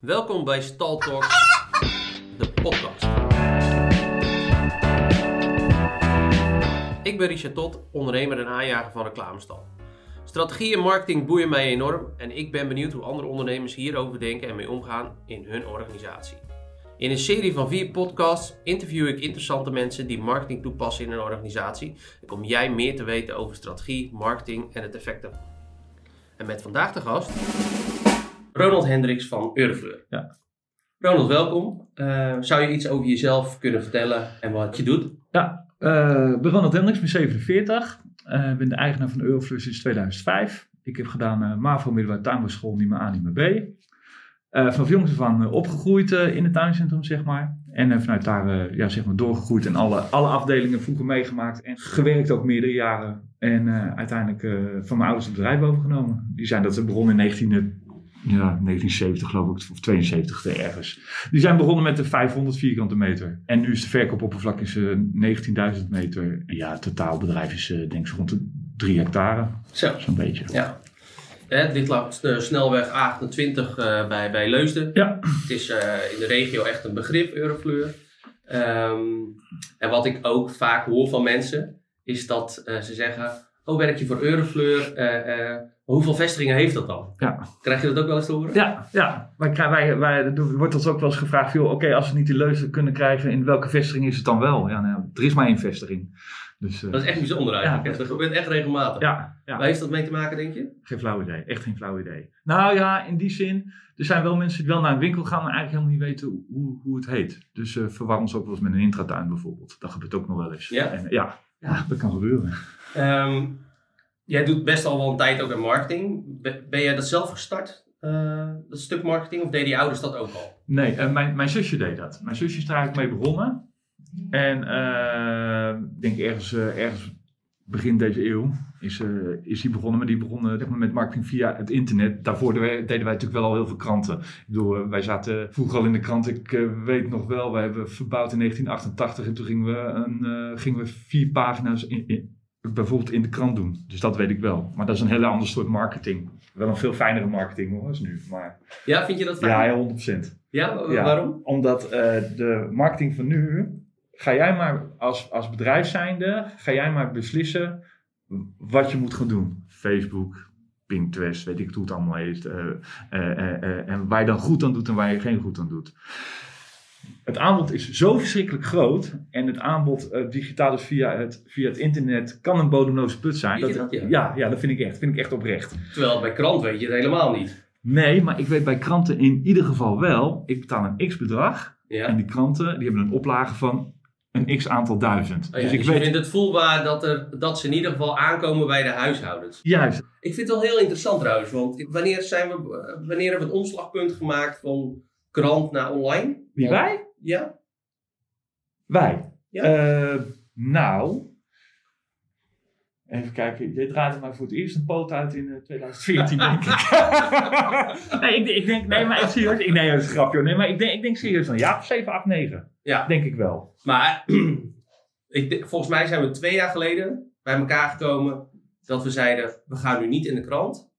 Welkom bij Stal Talks, de podcast. Ik ben Richard Tot, ondernemer en aanjager van Reclamestal. Strategie en marketing boeien mij enorm en ik ben benieuwd hoe andere ondernemers hierover denken en mee omgaan in hun organisatie. In een serie van vier podcasts interview ik interessante mensen die marketing toepassen in hun organisatie. En kom jij meer te weten over strategie, marketing en het effect. En met vandaag de gast Ronald Hendricks van Eurofleur. Ja. Ronald, welkom. Eh, zou je iets over jezelf kunnen vertellen en wat je doet? Ja, eh, ik ben Ronald Hendricks, ben 47. Eh, Ik ben de eigenaar van Euroflux sinds 2005. Ik heb gedaan uh, MAVO middelbare tuinbouwschool, niet meer A, niet meer B. Uh, vanaf jongs af aan opgegroeid in het tuincentrum, zeg maar. En vanuit daar ja, zeg maar doorgegroeid en alle, alle afdelingen vroeger meegemaakt. En gewerkt ook meerdere jaren. En uiteindelijk van mijn ouders het bedrijf overgenomen. Die zijn dat begonnen in 19, ja, 1970 geloof ik, of 72 ergens. Die zijn begonnen met de 500 vierkante meter. En nu is de verkoopoppervlak is, uh, 19.000 meter. Ja, het totaalbedrijf is uh, denk ik rond de 3 hectare. Zo. Zo'n beetje. Ja. Het ligt langs de snelweg A28 uh, bij, bij Leusden. Ja. Het is in de regio echt een begrip, Eurofleur. Um, en wat ik ook vaak hoor van mensen, is dat ze zeggen... Oh, werk je voor Eurofleur? Hoeveel vestigingen heeft dat dan? Ja. Krijg je dat ook wel eens te horen? Ja, ja. Wij, wij, wij, er wordt ons ook wel eens gevraagd: oké, okay, als we niet die Leusden kunnen krijgen, in welke vestiging is het dan wel? Ja, nou, er is maar één vestiging. Dus, uh, dat is echt bijzonder eigenlijk. Ja. Dat gebeurt echt regelmatig. Ja, ja. Waar heeft dat mee te maken, denk je? Geen flauw idee. Echt geen flauw idee. Nou ja, in die zin. Er zijn wel mensen die wel naar een winkel gaan, maar eigenlijk helemaal niet weten hoe, hoe het heet. Dus uh, verwar ons ook wel eens met een intratuin bijvoorbeeld. Dat gebeurt ook nog wel eens. Ja? En, ja, ja, dat kan gebeuren. Um, jij doet best al wel een tijd ook aan marketing. Ben jij dat zelf gestart? Uh, dat stuk marketing, of deden je ouders dat ook al? Nee, uh, mijn, mijn zusje deed dat. Mijn zusje is daar eigenlijk mee begonnen. En uh, ik denk ergens, ergens begin deze eeuw is, is die begonnen. Maar die begonnen zeg maar, met marketing via het internet. Daarvoor deden wij, natuurlijk wel al heel veel kranten. Ik bedoel, wij zaten vroeger al in de krant. Ik weet nog wel, wij hebben verbouwd in 1988. En toen gingen we, een, gingen we vier pagina's in, in bijvoorbeeld in de krant doen. Dus dat weet ik wel. Maar dat is een hele ander soort marketing. Wel een veel fijnere marketing hoor, als nu. Maar, ja, vind je dat fijn? Ja, 100%. Ja, ja waarom? Omdat uh, de marketing van nu, ga jij maar als, als bedrijf zijnde, ga jij maar beslissen wat je moet gaan doen. Facebook, Pinterest, weet ik hoe het allemaal heet. Uh, uh, en waar je dan goed aan doet en waar je geen goed aan doet het aanbod is zo verschrikkelijk groot. En het aanbod uh, digitaal dus via het, via het internet kan een bodemloze put zijn. Dat, dat, ja? ja? Ja, dat vind ik echt. vind ik echt oprecht. Terwijl bij krant weet je het helemaal niet. Nee, maar ik weet bij kranten in ieder geval wel. Ik betaal een x bedrag. Ja. En die kranten die hebben een oplage van een x aantal duizend. Oh ja, dus ik dus weet... vindt het voelbaar dat, er, dat ze in ieder geval aankomen bij de huishoudens. Juist. Ik vind het wel heel interessant trouwens. Want wanneer, zijn we, wanneer hebben we het omslagpunt gemaakt van krant naar online? Wie, wij? Ja. Wij? Ja. Uh, nou, even kijken. Je draaide maar voor het eerst een poot uit in uh, 2014, denk ik. nee, ik, ik, denk, nee, maar serieus. Ik, nee, dat is een grapje. Nee, maar ik denk, ik denk serieus van ja, 7, 8, 9. Ja. Denk ik wel. Maar ik, volgens mij zijn we twee jaar geleden bij elkaar gekomen dat we zeiden, we gaan nu niet in de krant.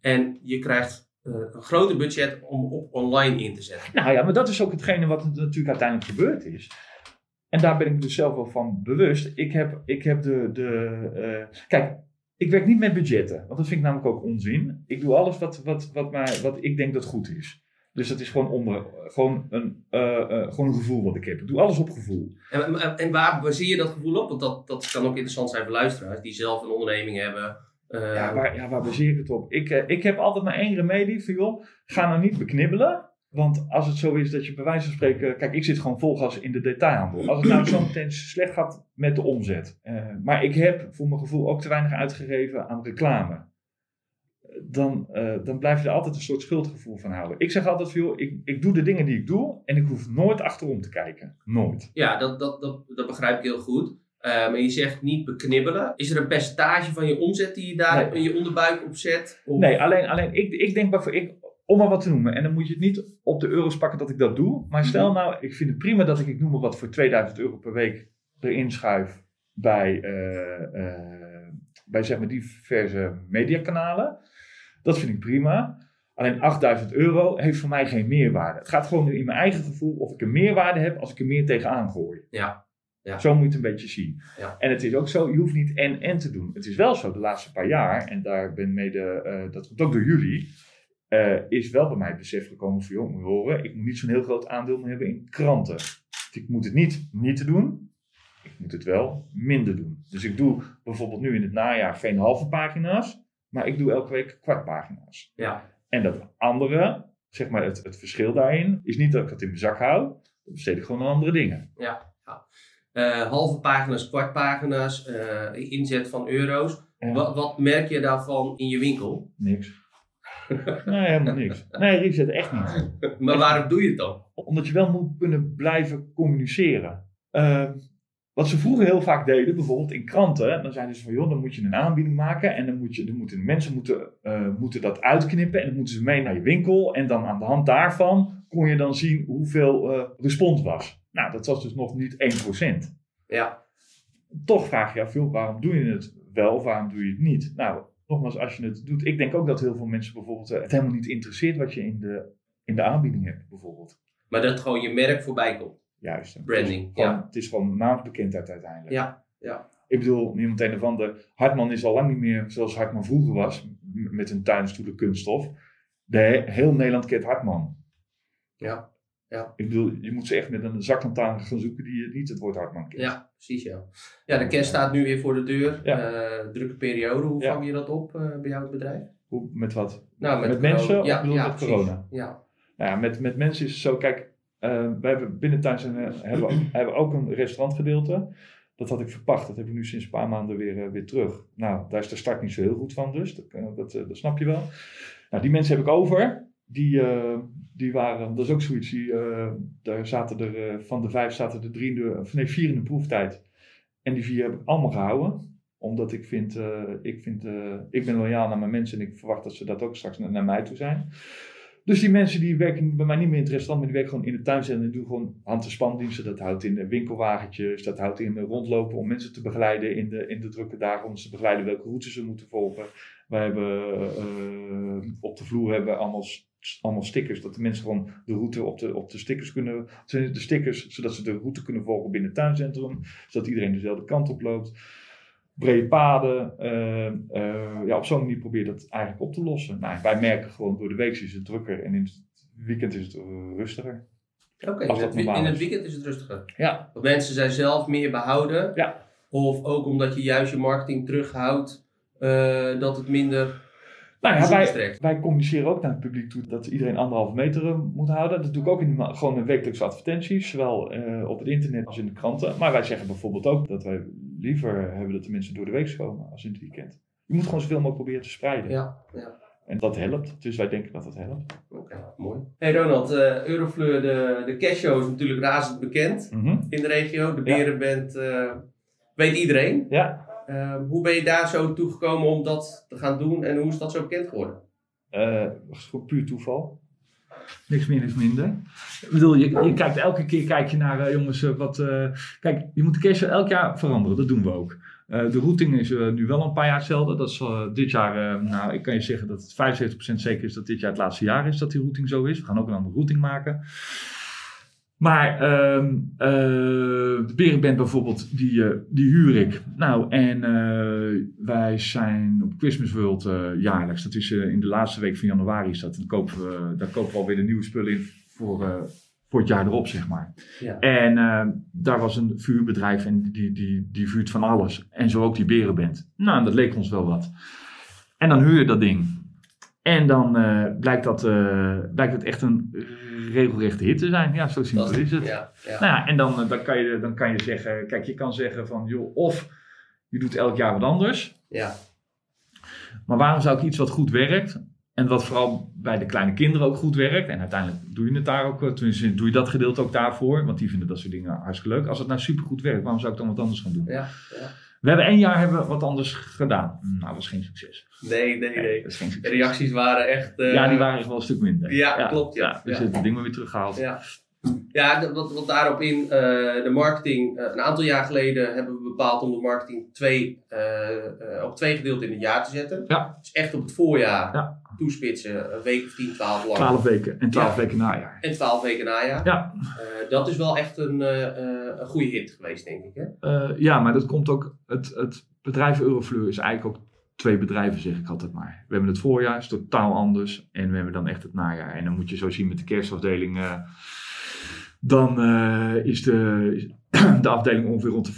En je krijgt een groter budget om op online in te zetten. Nou ja, maar dat is ook hetgene wat natuurlijk uiteindelijk gebeurd is. En daar ben ik dus zelf wel van bewust. Ik heb, ik heb de. de uh, kijk, ik werk niet met budgetten, want dat vind ik namelijk ook onzin. Ik doe alles wat, wat, wat, mij, wat ik denk dat goed is. Dus dat is gewoon, onder, gewoon, een, uh, uh, gewoon een gevoel wat ik heb. Ik doe alles op gevoel. En, en, en waar baseer je dat gevoel op? Want dat, dat kan ook interessant zijn voor luisteraars die zelf een onderneming hebben. Uh, ja, waar, ja, waar baseer ik het op? Ik, uh, ik heb altijd maar één remedie voor joh. Ga nou niet beknibbelen. Want als het zo is dat je bij wijze van spreken. Kijk, ik zit gewoon vol gas in de detailhandel. Als het nou zo meteen slecht gaat met de omzet. Uh, maar ik heb voor mijn gevoel ook te weinig uitgegeven aan reclame. Dan, dan blijf je er altijd een soort schuldgevoel van houden. Ik zeg altijd veel, ik, ik doe de dingen die ik doe en ik hoef nooit achterom te kijken. Nooit. Ja, dat, dat, dat, dat begrijp ik heel goed. Maar je zegt niet beknibbelen. Is er een percentage van je omzet die je daar nee. in je onderbuik op zet? Of? Nee, alleen, alleen ik, ik denk maar voor ik, om maar wat te noemen. En dan moet je het niet op de euro's pakken dat ik dat doe. Maar stel nou, ik vind het prima dat ik, ik noem maar wat, voor 2000 euro per week erin schuif bij, uh, uh, bij zeg maar diverse mediakanalen. Dat vind ik prima. Alleen 8000 euro heeft voor mij geen meerwaarde. Het gaat gewoon in mijn eigen gevoel of ik een meerwaarde heb als ik er meer tegenaan gooi. Ja. Ja. Zo moet je het een beetje zien. Ja. En het is ook zo, je hoeft niet en en te doen. Het is wel zo, de laatste paar jaar, en daar ben mede, eh, dat komt ook door jullie, eh, is wel bij mij het besef gekomen van, joh, moet je horen, ik moet niet zo'n heel groot aandeel meer hebben in kranten. Ik moet het niet niet te doen, ik moet het wel minder doen. Dus ik doe bijvoorbeeld nu in het najaar geen halve pagina's, maar ik doe elke week kwart pagina's. Ja. En dat andere, zeg maar het, het verschil daarin, is niet dat ik het in mijn zak hou, dan besteed ik gewoon aan andere dingen. Ja. ja. Eh, halve pagina's, kwart pagina's, eh, inzet van euro's. Ja. Wat, wat merk je daarvan in je winkel? Niks. Nee, helemaal niks. Nee, reset echt niet. maar waarom doe je het dan? Omdat je wel moet kunnen blijven communiceren. Ehm, wat ze vroeger heel vaak deden, bijvoorbeeld in kranten, dan zeiden ze van joh, dan moet je een aanbieding maken en dan, moet je, dan moeten mensen moeten, eh, moeten dat uitknippen en dan moeten ze mee naar je winkel en dan aan de hand daarvan kon je dan zien hoeveel eh, respons was. Nou, dat was dus nog niet 1%. Ja. Toch vraag je af, joh, waarom doe je het wel of waarom doe je het niet? Nou, nogmaals, als je het doet, ik denk ook dat heel veel mensen bijvoorbeeld eh, het helemaal niet interesseert wat je in de, in de aanbieding hebt, bijvoorbeeld. Maar dat gewoon je merk voorbij komt. Juist. Branding, Het is gewoon, ja. het is gewoon naamsbekendheid uiteindelijk. Ja, ja. Ik bedoel, niemand een of ander. Hartman is al lang niet meer zoals Hartman vroeger was. Met een tuinstoelen kunststof. De, he- heel Nederland kent Hartman. Ja. Ik bedoel, je moet ze echt met een zaklantaarn gaan zoeken die niet het woord Hartman kent. Ja, precies ja. Ja, de kerst staat nu weer voor de deur. Ja. Eh, drukke periode. Hoe Ja. vang je dat op eh, bij jou het bedrijf? Hoe, met wat? Nou, Met mensen of Ja, ja, met precies. corona? Ja. Nou ja, met, met mensen is het zo. Kijk, eh, wij hebben binnentuin zijn, eh, hebben, hebben ook een restaurantgedeelte. Dat had ik verpacht. Dat heb ik nu sinds een paar maanden weer, weer terug. Nou, daar is de start niet zo heel goed van dus. Dat, dat, dat snap je wel. Nou, die mensen heb ik over. Die, eh, die waren, dat is ook zoiets. Die, eh, daar zaten er, eh, van de vijf zaten er drie in de, of nee, vier in de proeftijd. En die vier heb ik allemaal gehouden. Omdat ik vind, ik, vind ik ben loyaal naar mijn mensen en ik verwacht dat ze dat ook straks naar, mij toe zijn. Dus die mensen die werken bij mij niet meer in het restaurant, maar die werken gewoon in de tuin en doen gewoon hand- en spandiensten. Dat houdt in winkelwagentjes, dat houdt in rondlopen om mensen te begeleiden in de, in de drukke dagen. Om ze te begeleiden welke routes ze moeten volgen. Wij hebben op de vloer hebben we allemaal, allemaal stickers, dat de mensen gewoon de route op de, op de stickers kunnen, de stickers, zodat ze de route kunnen volgen binnen het tuincentrum. Zodat iedereen dezelfde kant op loopt. Brede paden. eh, eh, ja, op zo'n manier probeer je dat eigenlijk op te lossen. Nou, wij merken gewoon door de week is het drukker en in het weekend is het eh, rustiger. Oké, in, het in weekend is het rustiger. Ja, Want mensen zijn zelf meer behouden. Ja. Of ook omdat je juist je marketing terughoudt, dat het minder nou ja, wij, wij communiceren ook naar het publiek toe dat iedereen anderhalve meter eh, moet houden. Dat doe ik ook in gewoon in wekelijkse advertenties, zowel eh, op het internet als in de kranten. Maar wij zeggen bijvoorbeeld ook dat wij liever hebben dat de mensen door de week komen als in het weekend. Je moet gewoon zoveel mogelijk proberen te spreiden. Ja, ja. En dat helpt. Dus wij denken dat dat helpt. Oké, mooi. Hey Ronald, eh Eurofleur, de, de cashtshow is natuurlijk razend bekend Mhm. in de regio. De. Berenband eh, weet iedereen. Ja, Eh, hoe ben je daar zo toe gekomen om dat te gaan doen en hoe is dat zo bekend geworden? Eh, dat is gewoon puur toeval. Niks meer, niks minder. Ik bedoel, je, je kijkt elke keer kijk je naar, eh, jongens, eh, wat... eh, kijk, je moet de cache elk jaar veranderen. Dat doen we ook. Eh, de routing is nu wel een paar jaar hetzelfde. Dat is dit jaar, eh, nou, ik kan je zeggen dat het 75% zeker is dat dit jaar het laatste jaar is dat die routing zo is. We gaan ook een andere routing maken. Maar ehm, eh, de Berenband bijvoorbeeld, die, eh, die huur ik. Nou, en eh, wij zijn op Christmas World jaarlijks. Dat is in de laatste week van januari. Is dat. Dan kopen we, daar kopen we alweer de nieuwe spullen in voor, voor het jaar erop, zeg maar. Ja. En daar was een vuurbedrijf en die, die, die vuurt van alles. En zo ook die Berenband. Nou, dat leek ons wel wat. En dan huur je dat ding. En dan blijkt, dat, blijkt het echt een regelrechte hit te zijn. Ja, zo simpel is het. Ja, ja. Nou ja, en dan, eh, dan, kan je, dan kan je zeggen, kijk, je kan zeggen van, joh, of je doet elk jaar wat anders. ja. Maar waarom zou ik iets wat goed werkt, en wat vooral bij de kleine kinderen ook goed werkt, en uiteindelijk doe je het daar ook, eh, tenminste doe je dat gedeelte ook daarvoor, want die vinden dat soort dingen hartstikke leuk. Als het nou supergoed werkt, waarom zou ik dan wat anders gaan doen? ja, ja. We hebben één jaar hebben wat anders gedaan. Nou, dat was geen succes. Nee, nee, nee. dat is geen De succes. reacties waren echt... eh, ja, die waren echt wel een stuk minder. Ja, klopt, ja. dus Ja. het ding maar weer teruggehaald. Ja, ja de- wat, wat daarop in eh, de marketing. eh, een aantal jaar geleden hebben we bepaald om de marketing twee, op twee gedeelten in het jaar te zetten. Ja. Dus echt op het voorjaar Ja. Toespitsen, een week of 10, 12 lang. 12 weken en 12 Ja. weken najaar. En 12 weken najaar. Ja, Eh, dat is wel echt een, eh, eh, een goede hit geweest, denk ik. Hè? ja, maar dat komt ook. Het, het bedrijf Eurofleur is eigenlijk ook twee bedrijven, zeg ik altijd maar. We hebben het voorjaar, is totaal anders. En we hebben dan echt het najaar. En dan moet je zo zien met de kerstafdeling. dan is de, is de afdeling ongeveer rond de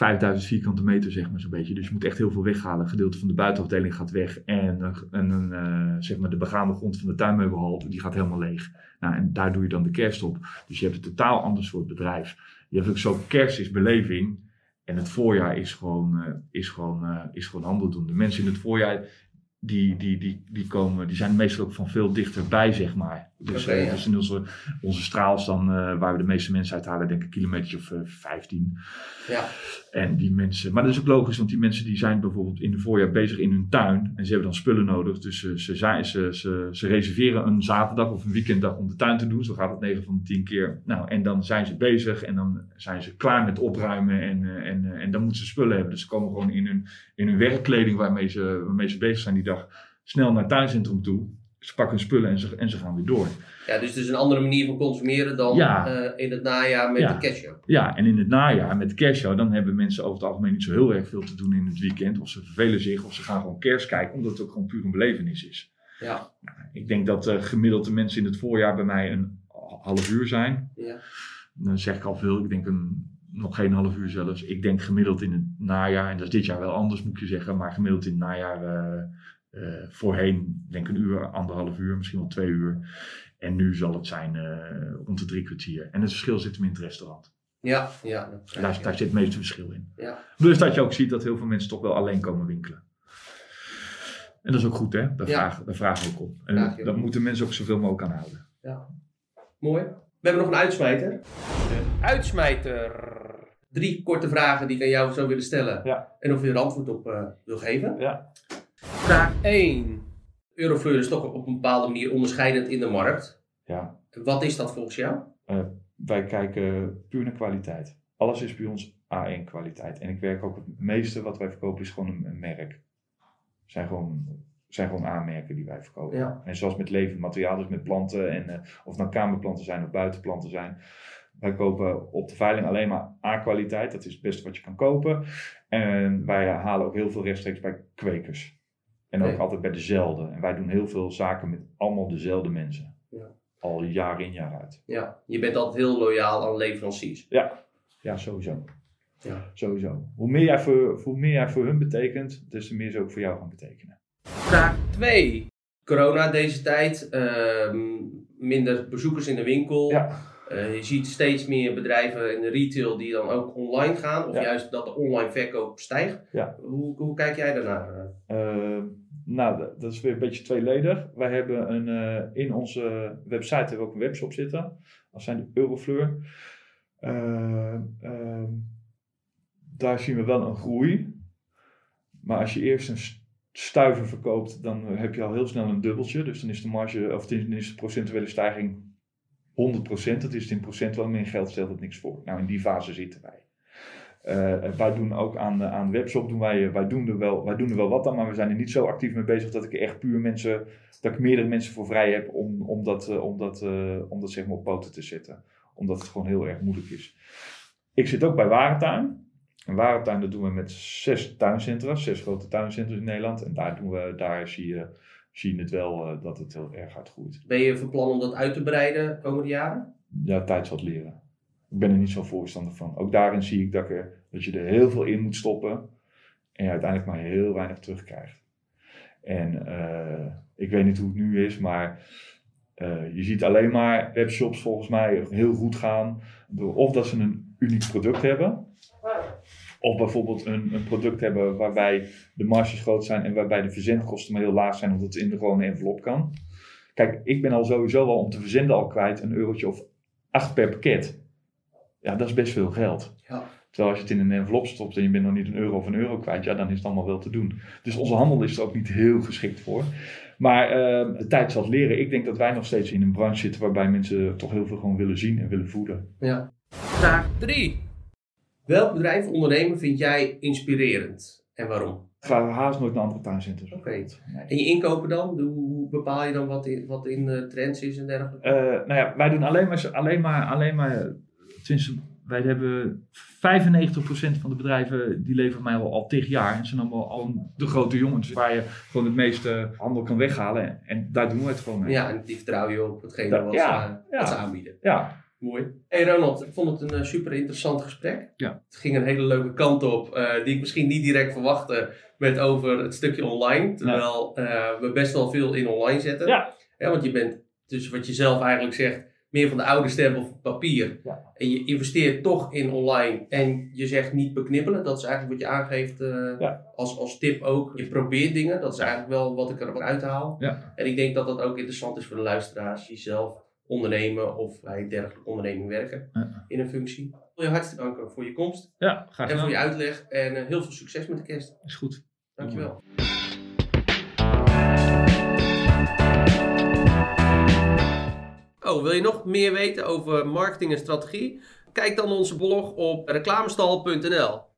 5000 vierkante meter, zeg maar zo'n beetje. Dus je moet echt heel veel weghalen. Een gedeelte van de buitenafdeling gaat weg. En, eh, en eh, zeg maar de begaande grond van de tuinmeubelhal, die gaat helemaal leeg. Nou, en daar doe je dan de kerst op. Dus je hebt een totaal ander soort bedrijf. Je hebt ook zo, kerst is beleving. En het voorjaar is gewoon, eh, is gewoon, is gewoon handel doen. De mensen in het voorjaar, die, die, die, die, komen, die zijn meestal ook van veel dichterbij, zeg maar. Dus, eh, ja. dus in onze, onze straal is dan, eh, waar we de meeste mensen uithalen, denk ik een kilometer of eh, 15. Ja. En die mensen, maar dat is ook logisch, want die mensen die zijn bijvoorbeeld in het voorjaar bezig in hun tuin. En ze hebben dan spullen nodig. Dus ze, ze, zijn- ze, ze, ze reserveren een zaterdag of een weekenddag om de tuin te doen. Zo gaat het 9 van de 10 keer. Nou, en dan zijn ze bezig en dan zijn ze klaar met opruimen. En, eh, en, eh, en dan moeten ze spullen hebben. Dus ze komen gewoon in hun, in hun werkkleding waarmee ze, waarmee ze bezig zijn die dag snel naar het tuincentrum toe. Ze pakken hun spullen en ze, en ze gaan weer door. ja, dus het is een andere manier van consumeren dan Ja. eh, in het najaar met Ja. de cashew. Ja, en in het najaar met de kerstshow, dan hebben mensen over het algemeen niet zo heel erg veel te doen in het weekend. Of ze vervelen zich, of ze gaan gewoon kerst kijken, omdat het ook gewoon puur een belevenis is. Ja. Ik denk dat eh gemiddeld de mensen in het voorjaar bij mij een half uur zijn. Ja. Dan zeg ik al veel, ik denk een, nog geen half uur zelfs. Ik denk gemiddeld in het najaar, en dat is dit jaar wel anders moet ik je zeggen, maar gemiddeld in het najaar eh, eh, voorheen denk ik een uur, anderhalf uur, misschien wel twee uur. En nu zal het zijn eh, rond de drie kwartier. En het verschil zit hem in het restaurant. Ja, ja. dat Daar, zit het meeste verschil in. Ja. Plus dat je ook ziet dat heel veel mensen toch wel alleen komen winkelen. En dat is ook goed, hè? Daar, Ja. vragen, daar vragen we ook om. En ook. moeten mensen ook zoveel mogelijk aan houden. Mooi. We hebben nog een uitsmijter. De uitsmijter. Drie korte vragen die ik aan jou zou willen stellen. Ja. En of je er antwoord op eh, wil geven. Ja. Vraag 1. Eurofleur is toch op een bepaalde manier onderscheidend in de markt. Ja, Wat is dat volgens jou? wij kijken puur naar kwaliteit. Alles is bij ons A1 kwaliteit. En ik werk ook het meeste wat wij verkopen is gewoon een, een merk. Zijn gewoon, zijn gewoon aanmerken die wij verkopen. Ja. En zoals met levend materiaal, dus met planten, en, eh, of het nou kamerplanten zijn of buitenplanten zijn. Wij kopen op de veiling alleen maar A-kwaliteit. Dat is het beste wat je kan kopen. En wij halen ook heel veel rechtstreeks bij kwekers. En ook Nee. altijd bij dezelfde. En wij doen heel veel zaken met allemaal dezelfde mensen. Ja. Al jaar in jaar uit. Ja, je bent altijd heel loyaal aan leveranciers. Ja, ja sowieso. Ja. Sowieso. Hoe meer, jij voor, hoe meer jij voor hun betekent, des te meer ze ook voor jou gaan betekenen. Vraag 2. Corona deze tijd. ehm, minder bezoekers in de winkel. Ja. Eh, je ziet steeds meer bedrijven in de retail die dan ook online gaan. Of Ja. juist dat de online verkoop stijgt. Ja. Hoe, hoe kijk jij daarnaar? eh? Nou, dat- is weer een beetje tweeledig. Wij hebben een, eh, in onze website hebben we ook een webshop zitten. Dat zijn de Eurofleur. Eh, ehm, daar zien we wel een groei. Maar als je eerst een st- stuiver verkoopt, dan heb je al heel snel een dubbeltje. Dus dan is de marge, of dan is de procentuele stijging 100%. Dat is het in procent wel, in geld stelt het niks voor. Nou, in die fase zitten wij. Eh, wij doen ook aan, aan webshop, doen wij, eh, wij, doen er wel, wij doen er wel wat aan, maar we zijn er niet zo actief mee bezig dat ik echt puur mensen, dat ik meerdere mensen voor vrij heb om, om dat, eh, om dat, om dat zeg maar op poten te zetten. Omdat het gewoon heel erg moeilijk is. Ik zit ook bij Warentuin. En Warentuin dat doen we met zes tuincentra, zes grote tuincentra in Nederland. En daar, doen we, daar zie, je, zie je het wel eh, dat het heel erg hard groeit. Ben je van plan om dat uit te breiden de komende jaren? ja, tijd zal het leren. Ik ben er niet zo voorstander van. Ook daarin zie ik dat, er, dat je er heel veel in moet stoppen en je uiteindelijk maar heel weinig terugkrijgt. En eh, ik weet niet hoe het nu is, maar eh, je ziet alleen maar webshops volgens mij heel goed gaan door of dat ze een uniek product hebben, of bijvoorbeeld een, een product hebben waarbij de marges groot zijn en waarbij de verzendkosten maar heel laag zijn, omdat het in de gewone envelop kan. Kijk, ik ben al sowieso al om te verzenden al kwijt een eurotje of acht per pakket. Ja, dat is best veel geld. Ja. Terwijl als je het in een envelop stopt en je bent nog niet een euro of een euro kwijt, ja, dan is het allemaal wel te doen. Dus onze handel is er ook niet heel geschikt voor. Maar eh, de tijd zal het leren. Ik denk dat wij nog steeds in een branche zitten waarbij mensen toch heel veel gewoon willen zien en willen voeden. Ja. Vraag 3. Welk bedrijf of ondernemer vind jij inspirerend en waarom? Ik ga haast nooit naar andere tuincenters. Oké. Nee. En je inkopen dan? Hoe- bepaal je dan wat in, wat in eh, trends is en dergelijke? Eh, nou ja, wij doen alleen maar, alleen maar, alleen maar tenminste, wij hebben 95% van de bedrijven die leveren mij al, al tig jaar. En het zijn allemaal al de grote jongens waar je gewoon het meeste handel kan weghalen. En daar doen we het gewoon mee. Ja, en die vertrouw je op hetgene wat, ja, ze, ja. wat ze aanbieden. Ja, Mooi. Hey Ronald, ik vond het een eh, super interessant gesprek. Ja. Het ging een hele leuke kant op, eh, die ik misschien niet direct verwachtte met over het stukje online. Terwijl eh, we best wel veel in online zetten. Ja. want je bent, dus wat je zelf eigenlijk zegt, meer van de oude stempel op papier. Ja. En je investeert toch in online. En je zegt niet beknibbelen. Dat is eigenlijk wat je aangeeft Ja. als, als tip ook. Je probeert dingen. Dat is eigenlijk wel wat ik eruit haal. Ja. En ik denk dat dat ook interessant is voor de luisteraars die zelf ondernemen of bij dergelijke onderneming werken in een functie. Ik wil je hartstikke danken voor je komst ja graag en voor je uitleg. En eh, heel veel succes met de kerst. Is goed. Dankjewel. Oh, wil je nog meer weten over marketing en strategie? Kijk dan onze blog op reclamestal.nl.